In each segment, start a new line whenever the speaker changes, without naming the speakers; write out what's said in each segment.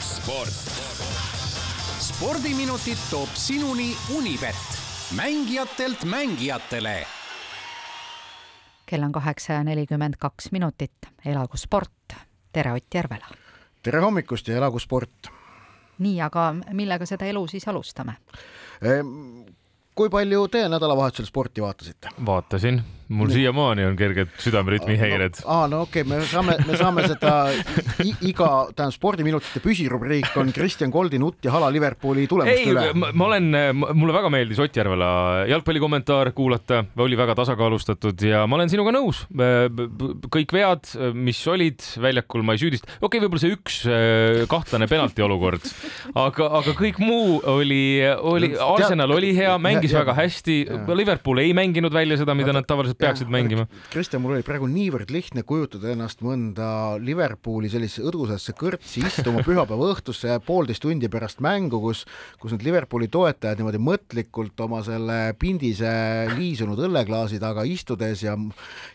sport. spordiminutid toob sinuni Unibet, mängijatelt mängijatele.
kell on kaheksa ja nelikümmend kaks minutit, elagu sport. tere, Ott Järvela.
tere hommikust ja elagu sport.
nii, aga millega seda elu siis alustame?
kui palju te nädalavahetusel sporti vaatasite?
vaatasin mul siiamaani on kerged südamerütmi häired.
aa, no okei okay,, me saame, me saame seda iga, tähendab spordiminutite püsirubriik on Kristjan Goldi nutt ja hala Liverpooli tulemuste üle.
ma olen, mulle väga meeldis Ott Järvela jalgpallikommentaar kuulata, oli väga tasakaalustatud ja ma olen sinuga nõus. kõik vead, mis olid väljakul, ma ei süüdista, okei okay,, võib-olla see üks äh, kahtlane penalti olukord, aga, aga kõik muu oli, oli, Arsenal oli hea, mängis ja, väga hästi, Liverpool ei mänginud välja seda, mida nad tavaliselt peaksid mängima.
Kristjan, mul oli praegu niivõrd lihtne kujutada ennast mõnda Liverpooli sellisesse õdusesse kõrtsi istuma pühapäeva õhtusse poolteist tundi pärast mängu, kus, kus need Liverpooli toetajad niimoodi mõtlikult oma selle pindise liisunud õlleklaasi taga istudes ja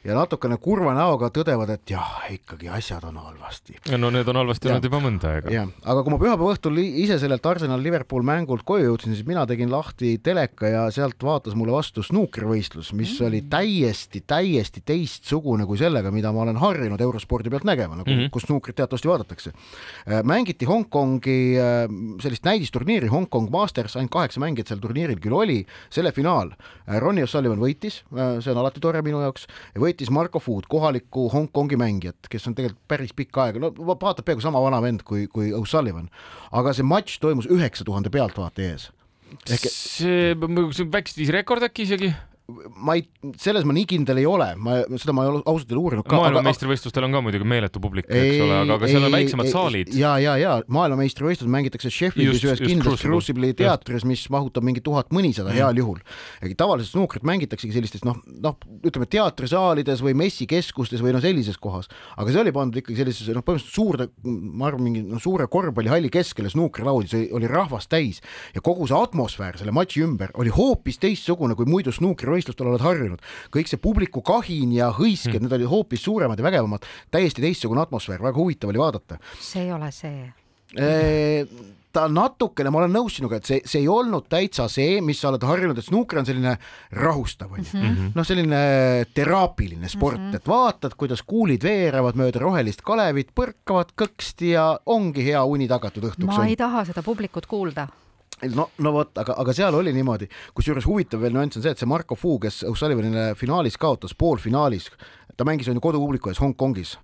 ja natukene kurva näoga tõdevad, et jah, ikkagi asjad on halvasti.
no need on halvasti olnud juba mõnda aega.
jah, aga kui ma pühapäeva õhtul ise sellelt Arsenal-Liverpool mängult koju jõudsin, siis mina tegin lahti teleka ja sealt vaatas mulle vastu snuukrivõistlus, mis mm. oli täiesti täiesti, täiesti teistsugune kui sellega, mida ma olen harjunud eurospordi pealt nägema, nagu mm -hmm. kus snuukrit teatavasti vaadatakse. Äh, mängiti Hongkongi äh, sellist näidisturniiri, Hongkong Masters, ainult kaheksa mängijat sel turniiril küll oli, selle finaal. Äh, Ronnie O'Sullivan võitis, see on alati tore minu jaoks, võitis Marko Food, kohalikku Hongkongi mängijat, kes on tegelikult päris pikka aega, no vaatab peaaegu sama vana vend kui, kui O'Sullivan, aga see matš toimus üheksa tuhande pealtvaataja ees
ehk see, see on väikest viis rekord äkki isegi?
Ma ei, selles ma nii kindel ei ole, ma, seda ma ei ole ausalt ei uurinud
ka. maailmameistrivõistlustel on ka muidugi meeletu publik, eks ole, aga, aga seal on väiksemad ei, saalid.
ja, ja, ja maailmameistrivõistlused mängitakse Sheffieldis ühes kindlas Crucible'i teatris, mis mahutab mingi tuhat mõnisada mm. heal juhul. tavaliselt snuukrit mängitaksegi sellistes noh, noh, ütleme teatrisaalides või messikeskustes või no sellises kohas, aga see oli pandud ikkagi sellisesse noh, põhimõtteliselt suurde, ma arvan, mingi no, suure korvpallihalli keskele snuukrilaud, see oli rahvast täis ja kogu see atmosfäär selle matši ümber oli hoopis teistsugune kui muidu snuukri võistlustel oled harjunud, kõik see publiku kahin ja hõisked mm., need olid hoopis suuremad ja vägevamad, täiesti teistsugune atmosfäär, väga huvitav oli vaadata.
see ei ole see
ta natukene, ma olen nõus sinuga, et see, see ei olnud täitsa see, mis sa oled harjunud, et snuuker on selline rahustav onju mm -hmm., noh, selline teraapiline sport mm, -hmm. et vaatad, kuidas kuulid veerevad mööda rohelist kalevit, põrkavad kõksti ja ongi hea uni tagatud õhtuks.
ma ei taha seda publikut kuulda
no, no vot, aga, aga seal oli niimoodi, kusjuures huvitav veel nüanss on see, et see Marko Fu, kes O'Sullivanile finaalis kaotas, poolfinaalis, ta mängis on ju kodupubliku ees Hongkongis.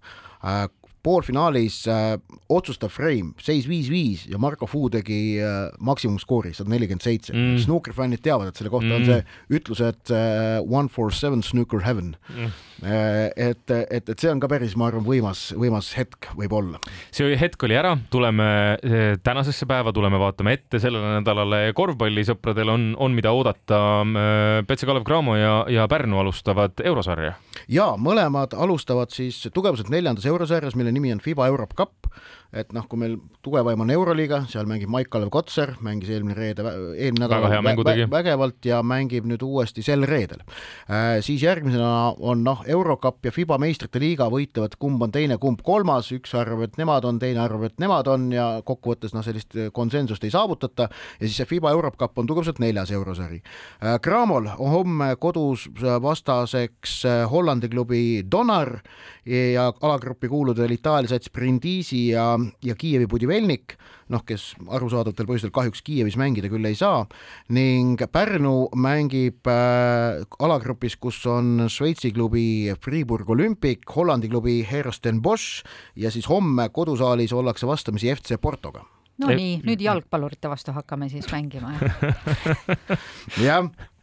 Äh,, poolfinaalis äh, otsustav frame, seis viis-viis ja Marko Fu tegi äh, maksimumskoori sada nelikümmend seitse. Mm. Snooker fännid teavad, et selle kohta mm. on see ütlus, et äh, one for seven snooker heaven mm.. Äh, et, et, et see on ka päris, ma arvan, võimas, võimas hetk võib-olla.
see hetk oli ära, tuleme äh, tänasesse päeva, tuleme vaatame ette sellele nädalale. korvpallisõpradel on, on mida oodata. Äh, Petse Kalev Cramo ja, ja Pärnu alustavad eurosarja.
ja mõlemad alustavad siis tugevuselt neljandas eurosarjas, mille nimi on FIBA Europe Cup et noh, kui meil tugevaim on Euroliiga, seal mängib Maik-Kalev Kotsar, mängis eelmine reede, eelmine nädal vä vä vägevalt ja mängib nüüd uuesti sel reedel äh,. siis järgmisena on noh, Eurocup ja FIBA meistrite liiga võitlevad, kumb on teine, kumb kolmas, üks arvab, et nemad on, teine arvab, et nemad on ja kokkuvõttes noh, sellist konsensust ei saavutata ja siis see FIBA Europe Cup on tugevalt neljas eurosari äh,. Cramol on homme kodus vastaseks äh, Hollandi klubi Donar ja alagrupi kuuluda Itaalia sats Brindisi ja ja Kiievi Budivelnik, noh, kes arusaadavatel põhjustel kahjuks Kiievis mängida küll ei saa, ning Pärnu mängib äh, alagrupis, kus on Šveitsi klubi Fribourg Olympic, Hollandi klubi Herosten Bosch ja siis homme kodusaalis ollakse vastamisi FC Portoga.
No nii, nüüd jalgpallurite vastu hakkame siis mängima
jah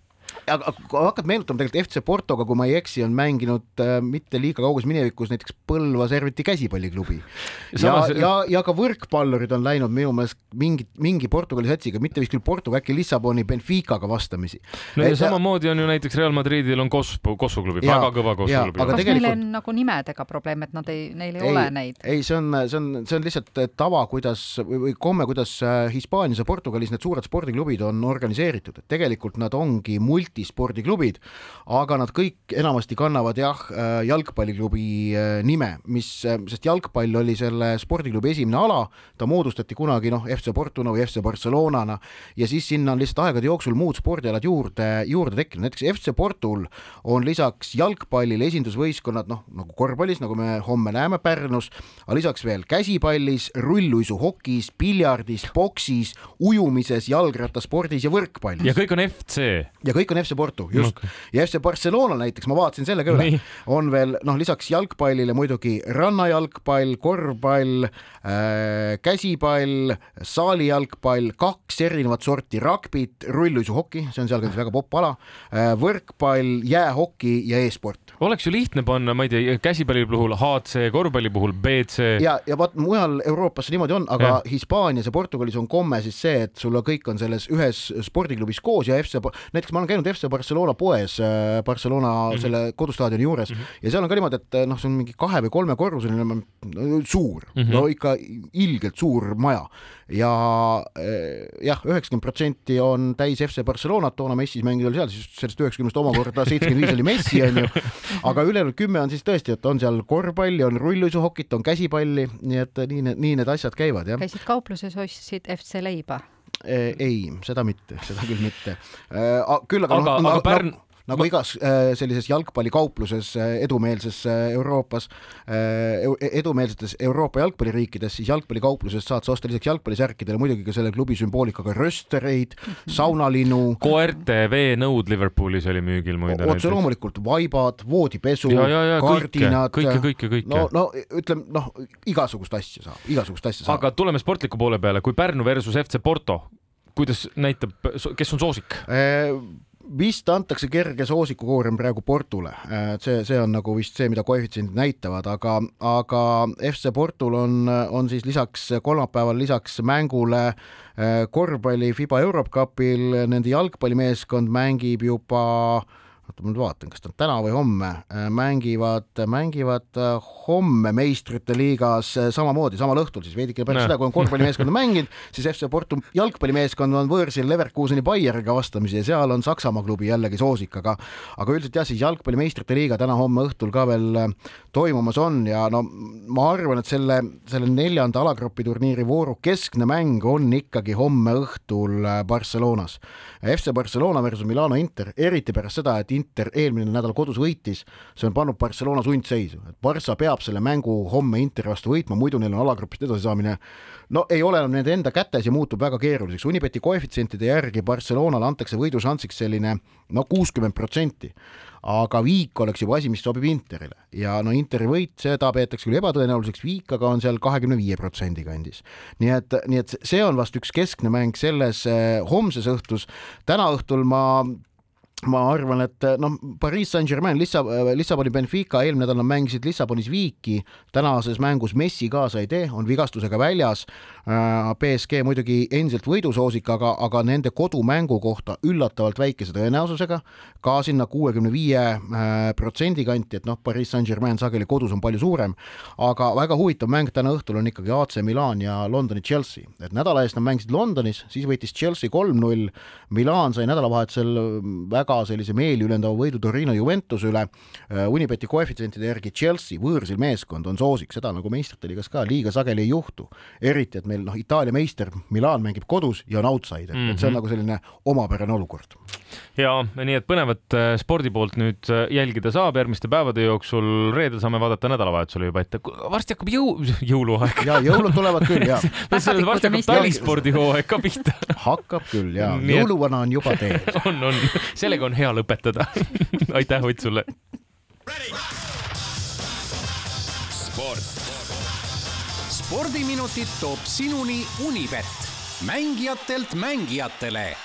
aga kui hakkad meenutama tegelikult FC Portoga, kui ma ei eksi, on mänginud äh, mitte liiga kauges minevikus näiteks Põlva Serviti käsipalliklubi. ja Samas..., ja, ja ka võrkpallurid on läinud minu meelest mingi, mingi Portugali satsiga, mitte vist küll Portuga, äkki Lissaboni Benficaga vastamisi.
no ja et, samamoodi on ju näiteks Real Madridil on Kossu, Kossu klubi, väga kõva Kossu klubi.
kas tegelikult... neil on nagu nimedega probleem, et nad ei, neil ei, ei ole neid?
ei, see on, see on, see on lihtsalt tava, kuidas või, või komme, kuidas äh, Hispaanias ja Portugalis need suured spordiklubid on organiseeritud, et tegelikult nad ongi multi multispordiklubid, aga nad kõik enamasti kannavad jah, jalgpalliklubi nime, mis, sest jalgpall oli selle spordiklubi esimene ala, ta moodustati kunagi noh, FC Portuna või FC Barcelonana ja siis sinna on lihtsalt aegade jooksul muud spordialad juurde, juurde tekkinud, näiteks FC Portul on lisaks jalgpallile esindusvõistkonnad noh, nagu korvpallis, nagu me homme näeme Pärnus, aga lisaks veel käsipallis, rulluisuhokis, piljardis, poksis, ujumises, jalgrattaspordis ja võrkpallis.
ja kõik on FC.
ja kõik on FC Porto, just okay.. ja FC Barcelona näiteks, ma vaatasin selle ka üle, on veel noh, lisaks jalgpallile muidugi rannajalgpall, korvpall äh,, käsipall, saalijalgpall, kaks erinevat sorti ragbit, rulluisuhoki, see on sealkandis väga popp ala äh,, võrkpall, jäähoki ja e-sport.
oleks ju lihtne panna, ma ei tea, käsipalli puhul HC, korvpalli puhul BC.
ja, ja vaat mujal Euroopas niimoodi on, aga ja. Hispaanias ja Portugalis on komme siis see, et sul kõik on selles ühes spordiklubis koos ja FC, näiteks ma olen käinud FC Barcelona poes äh, Barcelona mm -hmm. selle kodustaadioni juures mm -hmm. ja seal on ka niimoodi, et noh, see on mingi kahe või kolmekorruseline suur mm, -hmm. no ikka ilgelt suur maja ja eh, jah, üheksakümmend protsenti on täis FC Barcelonat, toona Messis mängida oli seal, siis sellest üheksakümnest omakorda seitsekümmend viis oli Messi onju, aga ülejäänud kümme on siis tõesti, et on seal korvpalli, on rulluisuhokit, on käsipalli, nii et nii need, nii need asjad käivad jah.
käisid kaupluses, ostsid FC leiba?
Eh, ei, seda mitte, seda küll mitte. Eh, küll aga,
aga,
no,
aga Pärn
nagu ma... igas äh, sellises jalgpallikaupluses äh, edumeelses äh, Euroopas, edumeelsetes Euroopa jalgpalliriikides, siis jalgpallikaupluses saad sa osta lisaks jalgpallisärkidele muidugi ka selle klubi sümboolikaga röstereid, saunalinnu.
koerte veenõud Liverpoolis oli müügil muide.
otse loomulikult vaibad, voodipesu,
kardinad. kõike, kõike, kõike.
no, no ütleme noh, igasugust asja saab, igasugust asja saab.
aga tuleme sportliku poole peale, kui Pärnu versus FC Porto, kuidas näitab, kes on soosik?
Vist antakse kerge soosikukoorem praegu Portule, et see, see on nagu vist see, mida koefitsiendid näitavad, aga, aga FC Portul on, on siis lisaks kolmapäeval lisaks mängule eh, korvpalli Fiba Europe Cupil nende jalgpallimeeskond mängib juba äh, oota, ma nüüd vaatan, kas ta on täna või homme, äh, mängivad, mängivad äh, homme meistrite liigas äh, samamoodi, samal õhtul siis veidikene pärast seda, kui on korvpallimeeskond mänginud, siis FC Porto jalgpallimeeskond on võõrsil Leverkuseni Bayeriga vastamisi ja seal on Saksamaa klubi jällegi soosik, aga aga üldiselt jah, siis jalgpalli meistrite liiga täna-homme õhtul ka veel toimumas on ja no ma arvan, et selle, selle neljanda alagrupi turniiri vooru keskne mäng on ikkagi homme õhtul Barcelonas. FC Barcelona versus Milano Inter, eriti pärast seda, et Inter eelmine nädal kodus võitis, see on pannud Barcelona sundseisu, et Barca peab selle mängu homme Interi vastu võitma, muidu neil on alagrupist edasisaamine no ei ole enam nende enda kätes ja muutub väga keeruliseks. Unibeti koefitsientide järgi Barcelonale antakse võidušansiks selline no kuuskümmend protsenti, aga viik oleks juba asi, mis sobib Interile ja no Interi võit, seda peetakse küll ebatõenäoliseks, viik aga on seal kahekümne viie protsendi kandis. nii et, nii et see on vast üks keskne mäng selles eh, homses õhtus. täna õhtul ma ma arvan, et noh, Pariis Saint-Germain, Lissa-, Lissaboni Benfica eelmine nädal mängisid Lissabonis viiki, tänases mängus Messi kaasa ei tee, on vigastusega väljas. BSG äh, muidugi endiselt võidusoosik, aga, aga nende kodumängu kohta üllatavalt väikese tõenäosusega, ka sinna kuuekümne viie äh, protsendi kanti, et noh, Pariis Saint-Germain sageli kodus on palju suurem, aga väga huvitav mäng täna õhtul on ikkagi AC Milan ja Londoni Chelsea, et nädala eest nad mängisid Londonis, siis võitis Chelsea kolm-null, Milan sai nädalavahetusel väga väga sellise meeliülendava võidu Torino Juventuse üle. Äh, Unibeti koefitsientide järgi Chelsea, võõrsil meeskond, on soosik, seda nagu meistrite liigas ka liiga sageli ei juhtu. eriti, et meil noh, Itaalia meister Milan mängib kodus ja on outsider mm, -hmm. et see on mhm. nagu selline omapärane olukord.
Ja nii et põnevat äh, spordi poolt nüüd äh, jälgida saab järgmiste päevade jooksul, reedel saame vaadata nädalavahetusele juba ette, varsti hakkab jõu, jõuluaeg.
ja jõulud tulevad küll ja
varsti hakkab talispordihooaeg ka pihta.
hakkab küll ja, jõuluvana on juba teel.
on, on, sellega sellega on hea lõpetada aitäh, Ott sulle.
sport. spordiminutid toob sinuni Unibet, mängijatelt mängijatele